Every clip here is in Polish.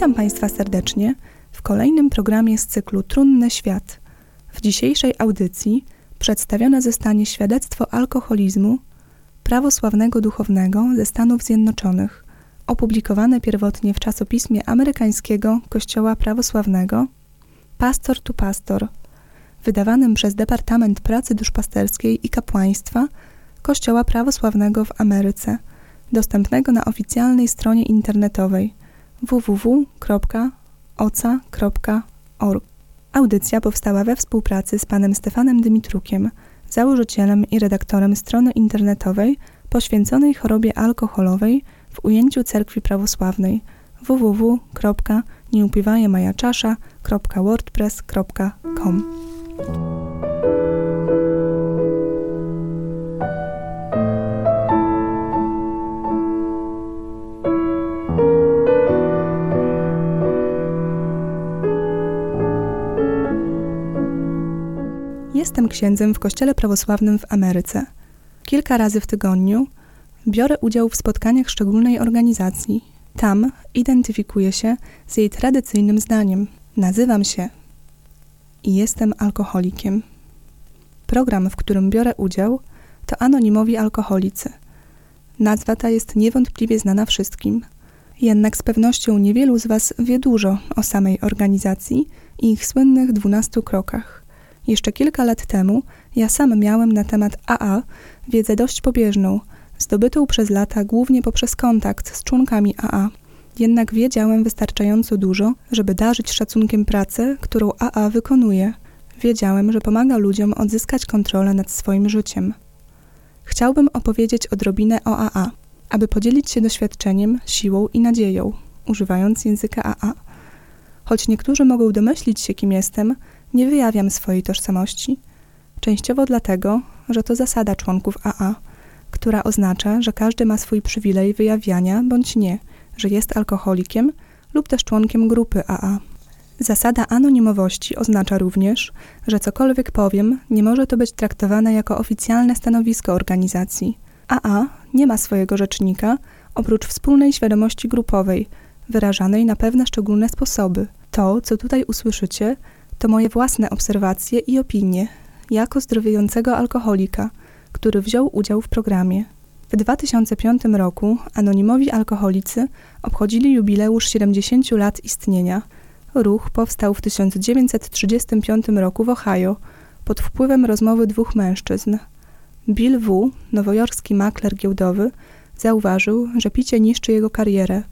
Witam Państwa serdecznie w kolejnym programie z cyklu Trunny Świat. W dzisiejszej audycji przedstawione zostanie świadectwo alkoholizmu prawosławnego duchownego ze Stanów Zjednoczonych, opublikowane pierwotnie w czasopismie amerykańskiego Kościoła Prawosławnego Pastor to Pastor, wydawanym przez Departament Pracy Duszpasterskiej i Kapłaństwa Kościoła Prawosławnego w Ameryce, dostępnego na oficjalnej stronie internetowej – www.oca.org. Audycja powstała we współpracy z panem Stefanem Dymitrukiem, założycielem i redaktorem strony internetowej poświęconej chorobie alkoholowej w ujęciu Cerkwi Prawosławnej www.nieupijajemajaczasza.wordpress.com. księdzem w kościele prawosławnym w Ameryce. Kilka razy w tygodniu biorę udział w spotkaniach szczególnej organizacji. Tam identyfikuję się z jej tradycyjnym zdaniem. Nazywam się i jestem alkoholikiem. Program, w którym biorę udział, to anonimowi alkoholicy. Nazwa ta jest niewątpliwie znana wszystkim. Jednak z pewnością niewielu z Was wie dużo o samej organizacji i ich słynnych dwunastu krokach. Jeszcze kilka lat temu ja sam miałem na temat AA wiedzę dość pobieżną, zdobytą przez lata głównie poprzez kontakt z członkami AA. Jednak wiedziałem wystarczająco dużo, żeby darzyć szacunkiem pracę, którą AA wykonuje. Wiedziałem, że pomaga ludziom odzyskać kontrolę nad swoim życiem. Chciałbym opowiedzieć odrobinę o AA, aby podzielić się doświadczeniem, siłą i nadzieją, używając języka AA. Choć niektórzy mogą domyślić się, kim jestem, nie wyjawiam swojej tożsamości, częściowo dlatego, że to zasada członków AA, która oznacza, że każdy ma swój przywilej wyjawiania bądź nie, że jest alkoholikiem lub też członkiem grupy AA. Zasada anonimowości oznacza również, że cokolwiek powiem, nie może to być traktowane jako oficjalne stanowisko organizacji. AA nie ma swojego rzecznika oprócz wspólnej świadomości grupowej, wyrażanej na pewne szczególne sposoby. To, co tutaj usłyszycie, to moje własne obserwacje i opinie jako zdrowiejącego alkoholika, który wziął udział w programie. W 2005 roku anonimowi alkoholicy obchodzili jubileusz 70 lat istnienia. Ruch powstał w 1935 roku w Ohio pod wpływem rozmowy dwóch mężczyzn. Bill W., nowojorski makler giełdowy, zauważył, że picie niszczy jego karierę.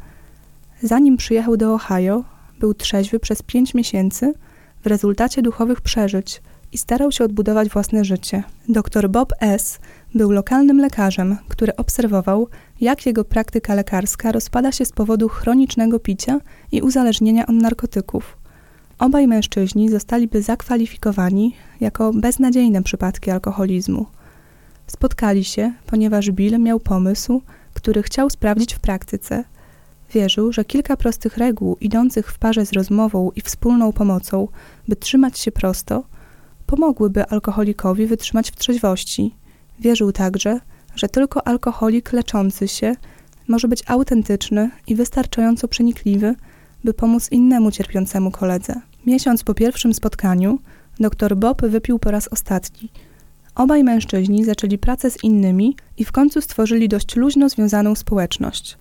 Zanim przyjechał do Ohio, był trzeźwy przez pięć miesięcy – w rezultacie duchowych przeżyć i starał się odbudować własne życie. Dr Bob S. był lokalnym lekarzem, który obserwował, jak jego praktyka lekarska rozpada się z powodu chronicznego picia i uzależnienia od narkotyków. Obaj mężczyźni zostaliby zakwalifikowani jako beznadziejne przypadki alkoholizmu. Spotkali się, ponieważ Bill miał pomysł, który chciał sprawdzić w praktyce – Wierzył, że kilka prostych reguł idących w parze z rozmową i wspólną pomocą, by trzymać się prosto, pomogłyby alkoholikowi wytrzymać w trzeźwości. Wierzył także, że tylko alkoholik leczący się może być autentyczny i wystarczająco przenikliwy, by pomóc innemu cierpiącemu koledze. Miesiąc po pierwszym spotkaniu dr Bob wypił po raz ostatni. Obaj mężczyźni zaczęli pracę z innymi i w końcu stworzyli dość luźno związaną społeczność.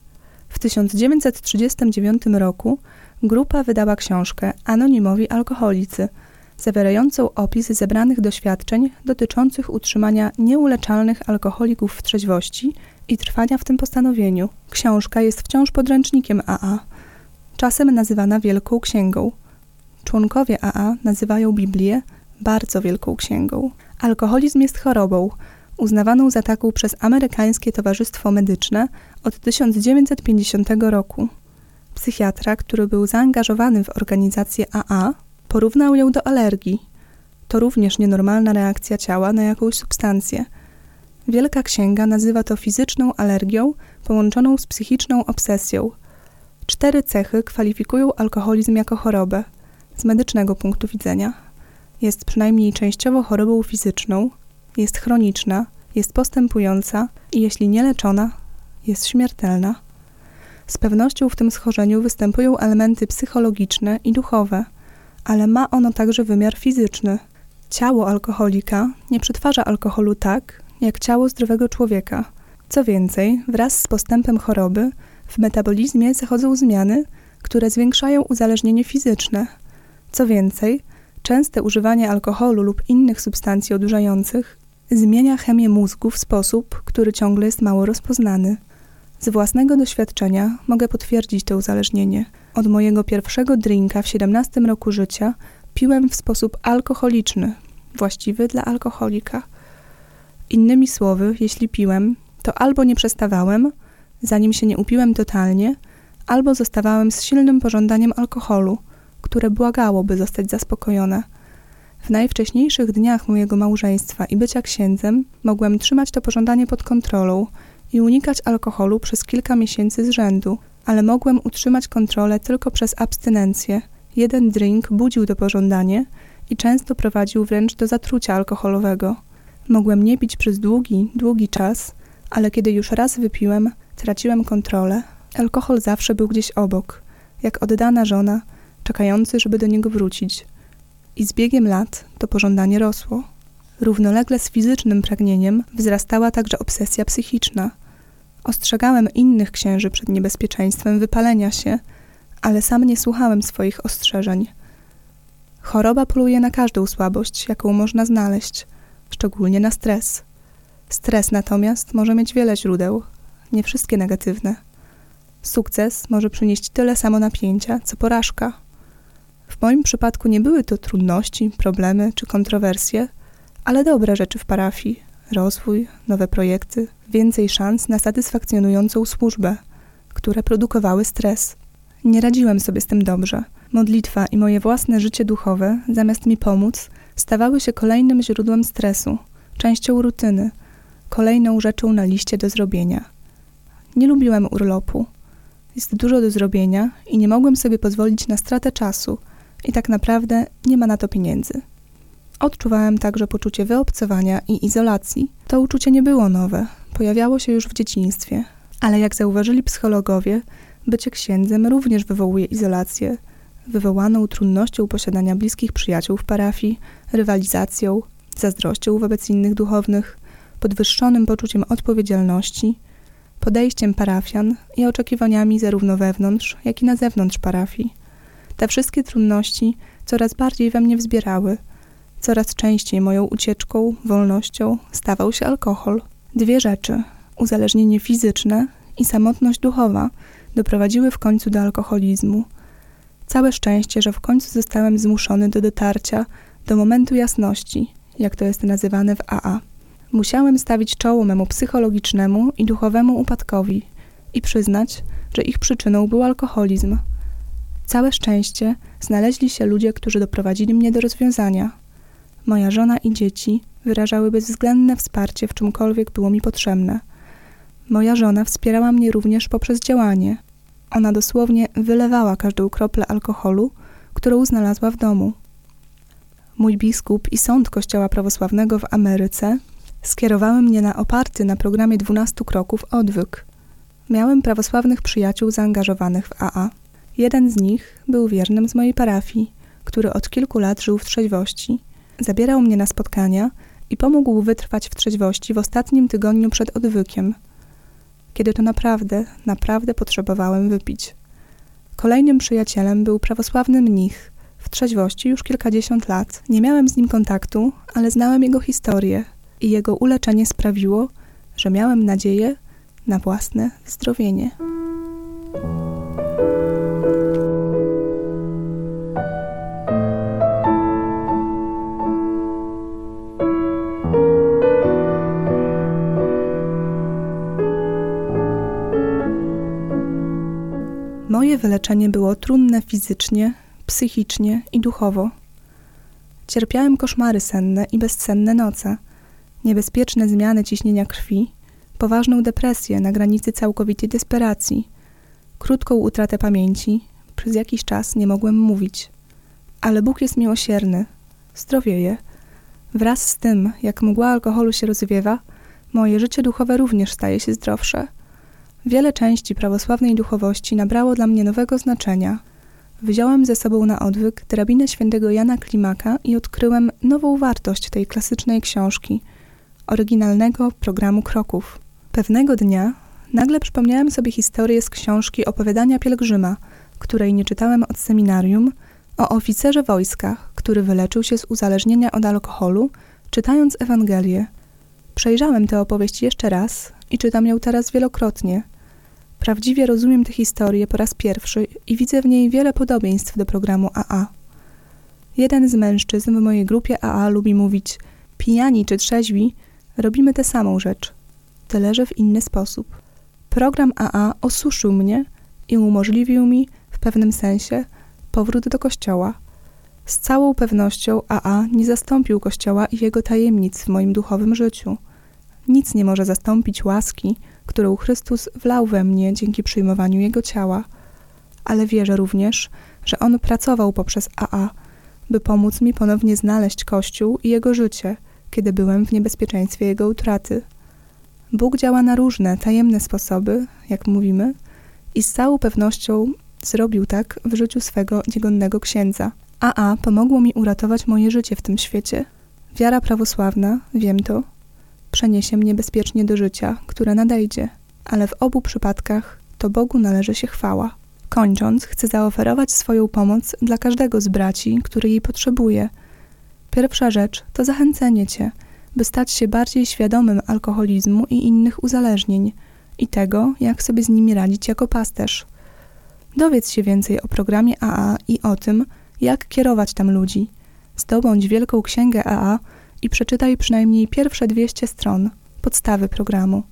W 1939 roku grupa wydała książkę Anonimowi alkoholicy, zawierającą opis zebranych doświadczeń dotyczących utrzymania nieuleczalnych alkoholików w trzeźwości i trwania w tym postanowieniu. Książka jest wciąż podręcznikiem AA, czasem nazywana Wielką Księgą. Członkowie AA nazywają Biblię bardzo Wielką Księgą. Alkoholizm jest chorobą, uznawaną za taką przez Amerykańskie Towarzystwo Medyczne od 1950 roku. Psychiatra, który był zaangażowany w organizację AA, porównał ją do alergii. To również nienormalna reakcja ciała na jakąś substancję. Wielka Księga nazywa to fizyczną alergią połączoną z psychiczną obsesją. Cztery cechy kwalifikują alkoholizm jako chorobę z medycznego punktu widzenia. Jest przynajmniej częściowo chorobą fizyczną, jest chroniczna, jest postępująca i jeśli nie leczona, jest śmiertelna. Z pewnością w tym schorzeniu występują elementy psychologiczne i duchowe, ale ma ono także wymiar fizyczny. Ciało alkoholika nie przetwarza alkoholu tak, jak ciało zdrowego człowieka. Co więcej, wraz z postępem choroby w metabolizmie zachodzą zmiany, które zwiększają uzależnienie fizyczne. Co więcej, częste używanie alkoholu lub innych substancji odurzających zmienia chemię mózgu w sposób, który ciągle jest mało rozpoznany. Z własnego doświadczenia mogę potwierdzić to uzależnienie. Od mojego pierwszego drinka w 17 roku życia piłem w sposób alkoholiczny, właściwy dla alkoholika. Innymi słowy, jeśli piłem, to albo nie przestawałem, zanim się nie upiłem totalnie, albo zostawałem z silnym pożądaniem alkoholu, które błagałoby zostać zaspokojone. W najwcześniejszych dniach mojego małżeństwa i bycia księdzem mogłem trzymać to pożądanie pod kontrolą i unikać alkoholu przez kilka miesięcy z rzędu, ale mogłem utrzymać kontrolę tylko przez abstynencję. Jeden drink budził to pożądanie i często prowadził wręcz do zatrucia alkoholowego. Mogłem nie pić przez długi, długi czas, ale kiedy już raz wypiłem, traciłem kontrolę. Alkohol zawsze był gdzieś obok, jak oddana żona, czekający, żeby do niego wrócić. I z biegiem lat to pożądanie rosło. Równolegle z fizycznym pragnieniem wzrastała także obsesja psychiczna. Ostrzegałem innych księży przed niebezpieczeństwem wypalenia się, ale sam nie słuchałem swoich ostrzeżeń. Choroba poluje na każdą słabość, jaką można znaleźć, szczególnie na stres. Stres natomiast może mieć wiele źródeł, nie wszystkie negatywne. Sukces może przynieść tyle samo napięcia, co porażka. W moim przypadku nie były to trudności, problemy czy kontrowersje, ale dobre rzeczy w parafii, rozwój, nowe projekty, więcej szans na satysfakcjonującą służbę, które produkowały stres. Nie radziłem sobie z tym dobrze. Modlitwa i moje własne życie duchowe, zamiast mi pomóc, stawały się kolejnym źródłem stresu, częścią rutyny, kolejną rzeczą na liście do zrobienia. Nie lubiłem urlopu. Jest dużo do zrobienia i nie mogłem sobie pozwolić na stratę czasu, i tak naprawdę nie ma na to pieniędzy. Odczuwałem także poczucie wyobcowania i izolacji. To uczucie nie było nowe, pojawiało się już w dzieciństwie, ale jak zauważyli psychologowie, bycie księdzem również wywołuje izolację, wywołaną trudnością posiadania bliskich przyjaciół w parafii, rywalizacją, zazdrością wobec innych duchownych, podwyższonym poczuciem odpowiedzialności, podejściem parafian i oczekiwaniami zarówno wewnątrz, jak i na zewnątrz parafii. Te wszystkie trudności coraz bardziej we mnie wzbierały – Coraz częściej moją ucieczką, wolnością stawał się alkohol. Dwie rzeczy uzależnienie fizyczne i samotność duchowa doprowadziły w końcu do alkoholizmu. Całe szczęście, że w końcu zostałem zmuszony do dotarcia do momentu jasności, jak to jest nazywane w AA. Musiałem stawić czoło memu psychologicznemu i duchowemu upadkowi i przyznać, że ich przyczyną był alkoholizm. Całe szczęście znaleźli się ludzie, którzy doprowadzili mnie do rozwiązania moja żona i dzieci wyrażały bezwzględne wsparcie w czymkolwiek było mi potrzebne. Moja żona wspierała mnie również poprzez działanie. Ona dosłownie wylewała każdą kroplę alkoholu, którą znalazła w domu. Mój biskup i sąd Kościoła Prawosławnego w Ameryce skierowały mnie na oparty na programie 12 kroków odwyk. Miałem prawosławnych przyjaciół zaangażowanych w AA. Jeden z nich był wiernym z mojej parafii, który od kilku lat żył w trzeźwości Zabierał mnie na spotkania i pomógł wytrwać w trzeźwości w ostatnim tygodniu przed odwykiem, kiedy to naprawdę, naprawdę potrzebowałem wypić. Kolejnym przyjacielem był prawosławny mnich, w trzeźwości już kilkadziesiąt lat. Nie miałem z nim kontaktu, ale znałem jego historię i jego uleczenie sprawiło, że miałem nadzieję na własne zdrowienie. Moje wyleczenie było trudne fizycznie, psychicznie i duchowo. Cierpiałem koszmary senne i bezsenne noce, niebezpieczne zmiany ciśnienia krwi, poważną depresję na granicy całkowitej desperacji, krótką utratę pamięci, przez jakiś czas nie mogłem mówić. Ale Bóg jest miłosierny, zdrowieje. Wraz z tym, jak mgła alkoholu się rozwiewa, moje życie duchowe również staje się zdrowsze. Wiele części prawosławnej duchowości nabrało dla mnie nowego znaczenia. Wziąłem ze sobą na odwyk drabinę świętego Jana Klimaka i odkryłem nową wartość tej klasycznej książki, oryginalnego programu kroków. Pewnego dnia nagle przypomniałem sobie historię z książki Opowiadania pielgrzyma, której nie czytałem od seminarium, o oficerze wojska, który wyleczył się z uzależnienia od alkoholu, czytając Ewangelię. Przejrzałem tę opowieść jeszcze raz i czytam ją teraz wielokrotnie. Prawdziwie rozumiem tę historię po raz pierwszy i widzę w niej wiele podobieństw do programu AA. Jeden z mężczyzn w mojej grupie AA lubi mówić: Pijani czy trzeźwi, robimy tę samą rzecz, tyle że w inny sposób. Program AA osuszył mnie i umożliwił mi w pewnym sensie powrót do kościoła. Z całą pewnością AA nie zastąpił kościoła i jego tajemnic w moim duchowym życiu. Nic nie może zastąpić łaski, którą Chrystus wlał we mnie dzięki przyjmowaniu Jego ciała, ale wierzę również, że On pracował poprzez AA, by pomóc mi ponownie znaleźć Kościół i Jego życie, kiedy byłem w niebezpieczeństwie Jego utraty. Bóg działa na różne, tajemne sposoby, jak mówimy, i z całą pewnością zrobił tak w życiu swego dziegonnego księdza. AA pomogło mi uratować moje życie w tym świecie. Wiara prawosławna, wiem to, przeniesie mnie bezpiecznie do życia, które nadejdzie, ale w obu przypadkach to Bogu należy się chwała. Kończąc, chcę zaoferować swoją pomoc dla każdego z braci, który jej potrzebuje. Pierwsza rzecz to zachęcenie Cię, by stać się bardziej świadomym alkoholizmu i innych uzależnień i tego, jak sobie z nimi radzić jako pasterz. Dowiedz się więcej o programie AA i o tym, jak kierować tam ludzi. Zdobądź wielką księgę AA i przeczytaj przynajmniej pierwsze 200 stron podstawy programu.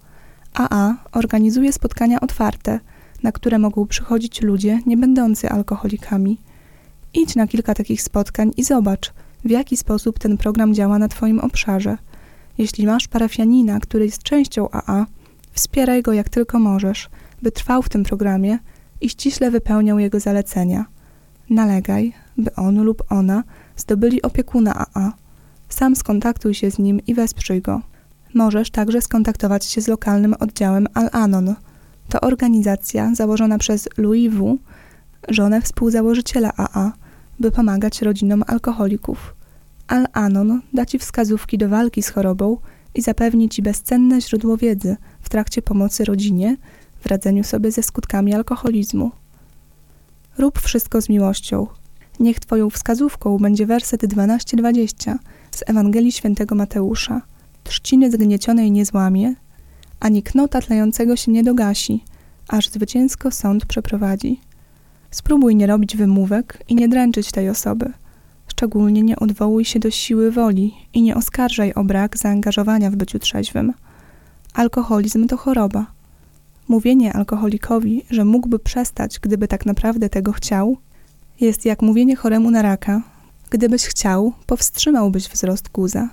AA organizuje spotkania otwarte, na które mogą przychodzić ludzie nie będący alkoholikami. Idź na kilka takich spotkań i zobacz, w jaki sposób ten program działa na Twoim obszarze. Jeśli masz parafianina, który jest częścią AA, wspieraj go jak tylko możesz, by trwał w tym programie i ściśle wypełniał jego zalecenia. Nalegaj, by on lub ona zdobyli opiekuna AA sam skontaktuj się z nim i wesprzyj go. Możesz także skontaktować się z lokalnym oddziałem Al-Anon. To organizacja założona przez Louis W., żonę współzałożyciela AA, by pomagać rodzinom alkoholików. Al-Anon da Ci wskazówki do walki z chorobą i zapewni Ci bezcenne źródło wiedzy w trakcie pomocy rodzinie w radzeniu sobie ze skutkami alkoholizmu. Rób wszystko z miłością. Niech Twoją wskazówką będzie werset 12-20 z Ewangelii Świętego Mateusza. Trzciny zgniecionej nie złamie, ani knota tlającego się nie dogasi, aż zwycięsko sąd przeprowadzi. Spróbuj nie robić wymówek i nie dręczyć tej osoby. Szczególnie nie odwołuj się do siły woli i nie oskarżaj o brak zaangażowania w byciu trzeźwym. Alkoholizm to choroba. Mówienie alkoholikowi, że mógłby przestać, gdyby tak naprawdę tego chciał, jest jak mówienie choremu na raka, Gdybyś chciał, powstrzymałbyś wzrost guza.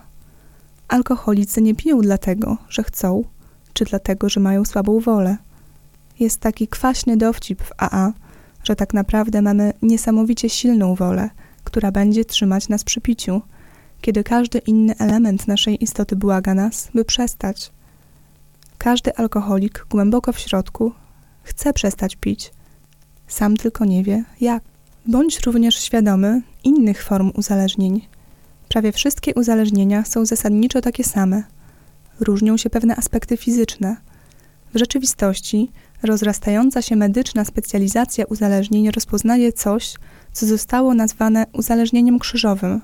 Alkoholicy nie piją dlatego, że chcą, czy dlatego, że mają słabą wolę. Jest taki kwaśny dowcip w AA, że tak naprawdę mamy niesamowicie silną wolę, która będzie trzymać nas przy piciu, kiedy każdy inny element naszej istoty błaga nas, by przestać. Każdy alkoholik głęboko w środku chce przestać pić, sam tylko nie wie jak. Bądź również świadomy innych form uzależnień. Prawie wszystkie uzależnienia są zasadniczo takie same. Różnią się pewne aspekty fizyczne. W rzeczywistości rozrastająca się medyczna specjalizacja uzależnień rozpoznaje coś, co zostało nazwane uzależnieniem krzyżowym.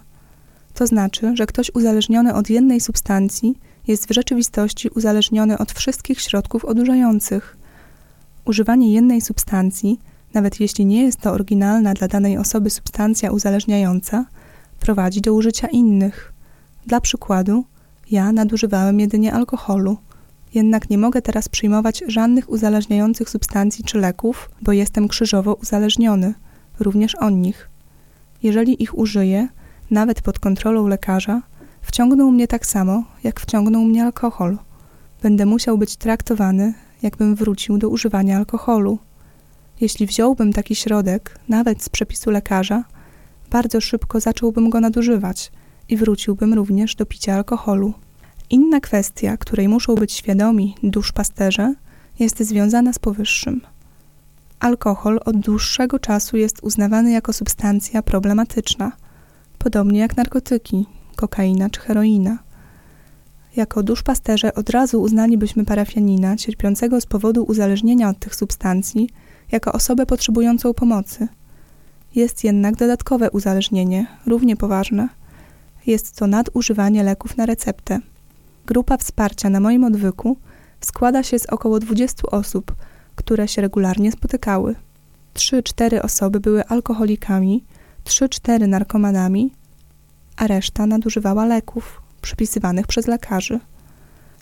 To znaczy, że ktoś uzależniony od jednej substancji jest w rzeczywistości uzależniony od wszystkich środków odurzających. Używanie jednej substancji, nawet jeśli nie jest to oryginalna dla danej osoby substancja uzależniająca, prowadzi do użycia innych. Dla przykładu, ja nadużywałem jedynie alkoholu. Jednak nie mogę teraz przyjmować żadnych uzależniających substancji czy leków, bo jestem krzyżowo uzależniony, również od nich. Jeżeli ich użyję, nawet pod kontrolą lekarza, wciągną mnie tak samo, jak wciągnął mnie alkohol. Będę musiał być traktowany, jakbym wrócił do używania alkoholu. Jeśli wziąłbym taki środek, nawet z przepisu lekarza, bardzo szybko zacząłbym go nadużywać i wróciłbym również do picia alkoholu. Inna kwestia, której muszą być świadomi duszpasterze, jest związana z powyższym. Alkohol od dłuższego czasu jest uznawany jako substancja problematyczna, podobnie jak narkotyki, kokaina czy heroina. Jako duszpasterze od razu uznalibyśmy parafianina cierpiącego z powodu uzależnienia od tych substancji jako osobę potrzebującą pomocy. Jest jednak dodatkowe uzależnienie, równie poważne. Jest to nadużywanie leków na receptę. Grupa wsparcia na moim odwyku składa się z około 20 osób, które się regularnie spotykały. 3-4 osoby były alkoholikami, 3-4 narkomanami, a reszta nadużywała leków przypisywanych przez lekarzy.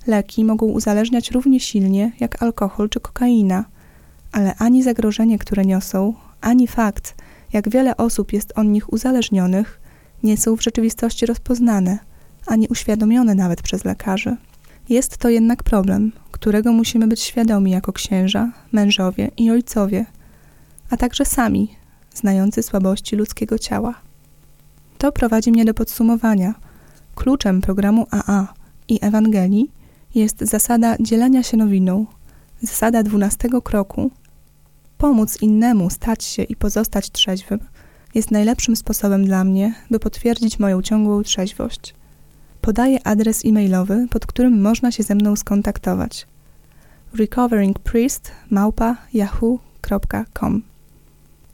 Leki mogą uzależniać równie silnie jak alkohol czy kokaina, ale ani zagrożenie, które niosą, ani fakt, jak wiele osób jest od nich uzależnionych, nie są w rzeczywistości rozpoznane, ani uświadomione nawet przez lekarzy. Jest to jednak problem, którego musimy być świadomi jako księża, mężowie i ojcowie, a także sami, znający słabości ludzkiego ciała. To prowadzi mnie do podsumowania. Kluczem programu AA i Ewangelii jest zasada dzielenia się nowiną, zasada dwunastego kroku. Pomóc innemu stać się i pozostać trzeźwym jest najlepszym sposobem dla mnie, by potwierdzić moją ciągłą trzeźwość. Podaję adres e-mailowy, pod którym można się ze mną skontaktować. recoveringpriest@yahoo.com.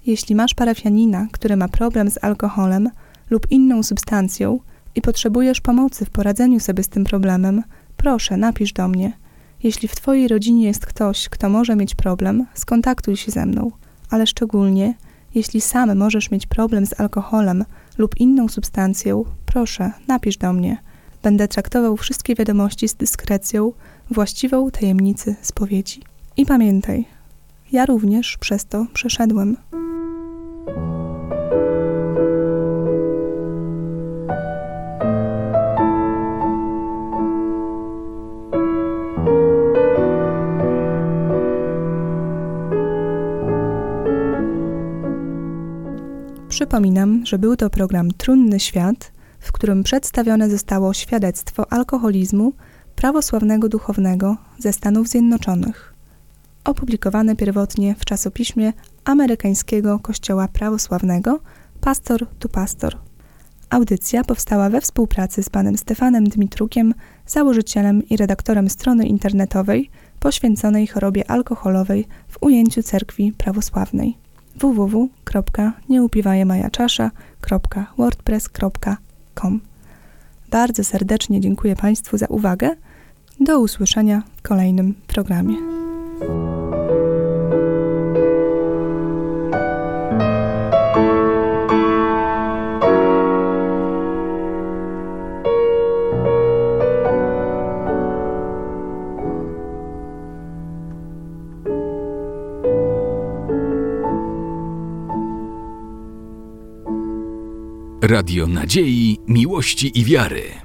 Jeśli masz parafianina, który ma problem z alkoholem lub inną substancją i potrzebujesz pomocy w poradzeniu sobie z tym problemem, proszę napisz do mnie. Jeśli w Twojej rodzinie jest ktoś, kto może mieć problem, skontaktuj się ze mną, ale szczególnie jeśli sam możesz mieć problem z alkoholem lub inną substancją, proszę napisz do mnie. Będę traktował wszystkie wiadomości z dyskrecją, właściwą tajemnicy spowiedzi. I pamiętaj, ja również przez to przeszedłem. Przypominam, że był to program Trunny Świat, w którym przedstawione zostało świadectwo alkoholizmu prawosławnego duchownego ze Stanów Zjednoczonych, opublikowane pierwotnie w czasopiśmie amerykańskiego Kościoła Prawosławnego Pastor to Pastor. Audycja powstała we współpracy z panem Stefanem Dmitrukiem, założycielem i redaktorem strony internetowej poświęconej chorobie alkoholowej w ujęciu cerkwi prawosławnej www.nieupijajemajaczasza.wordpress.com Bardzo serdecznie dziękuję Państwu za uwagę. Do usłyszenia w kolejnym programie. Radio Nadziei, Miłości i Wiary.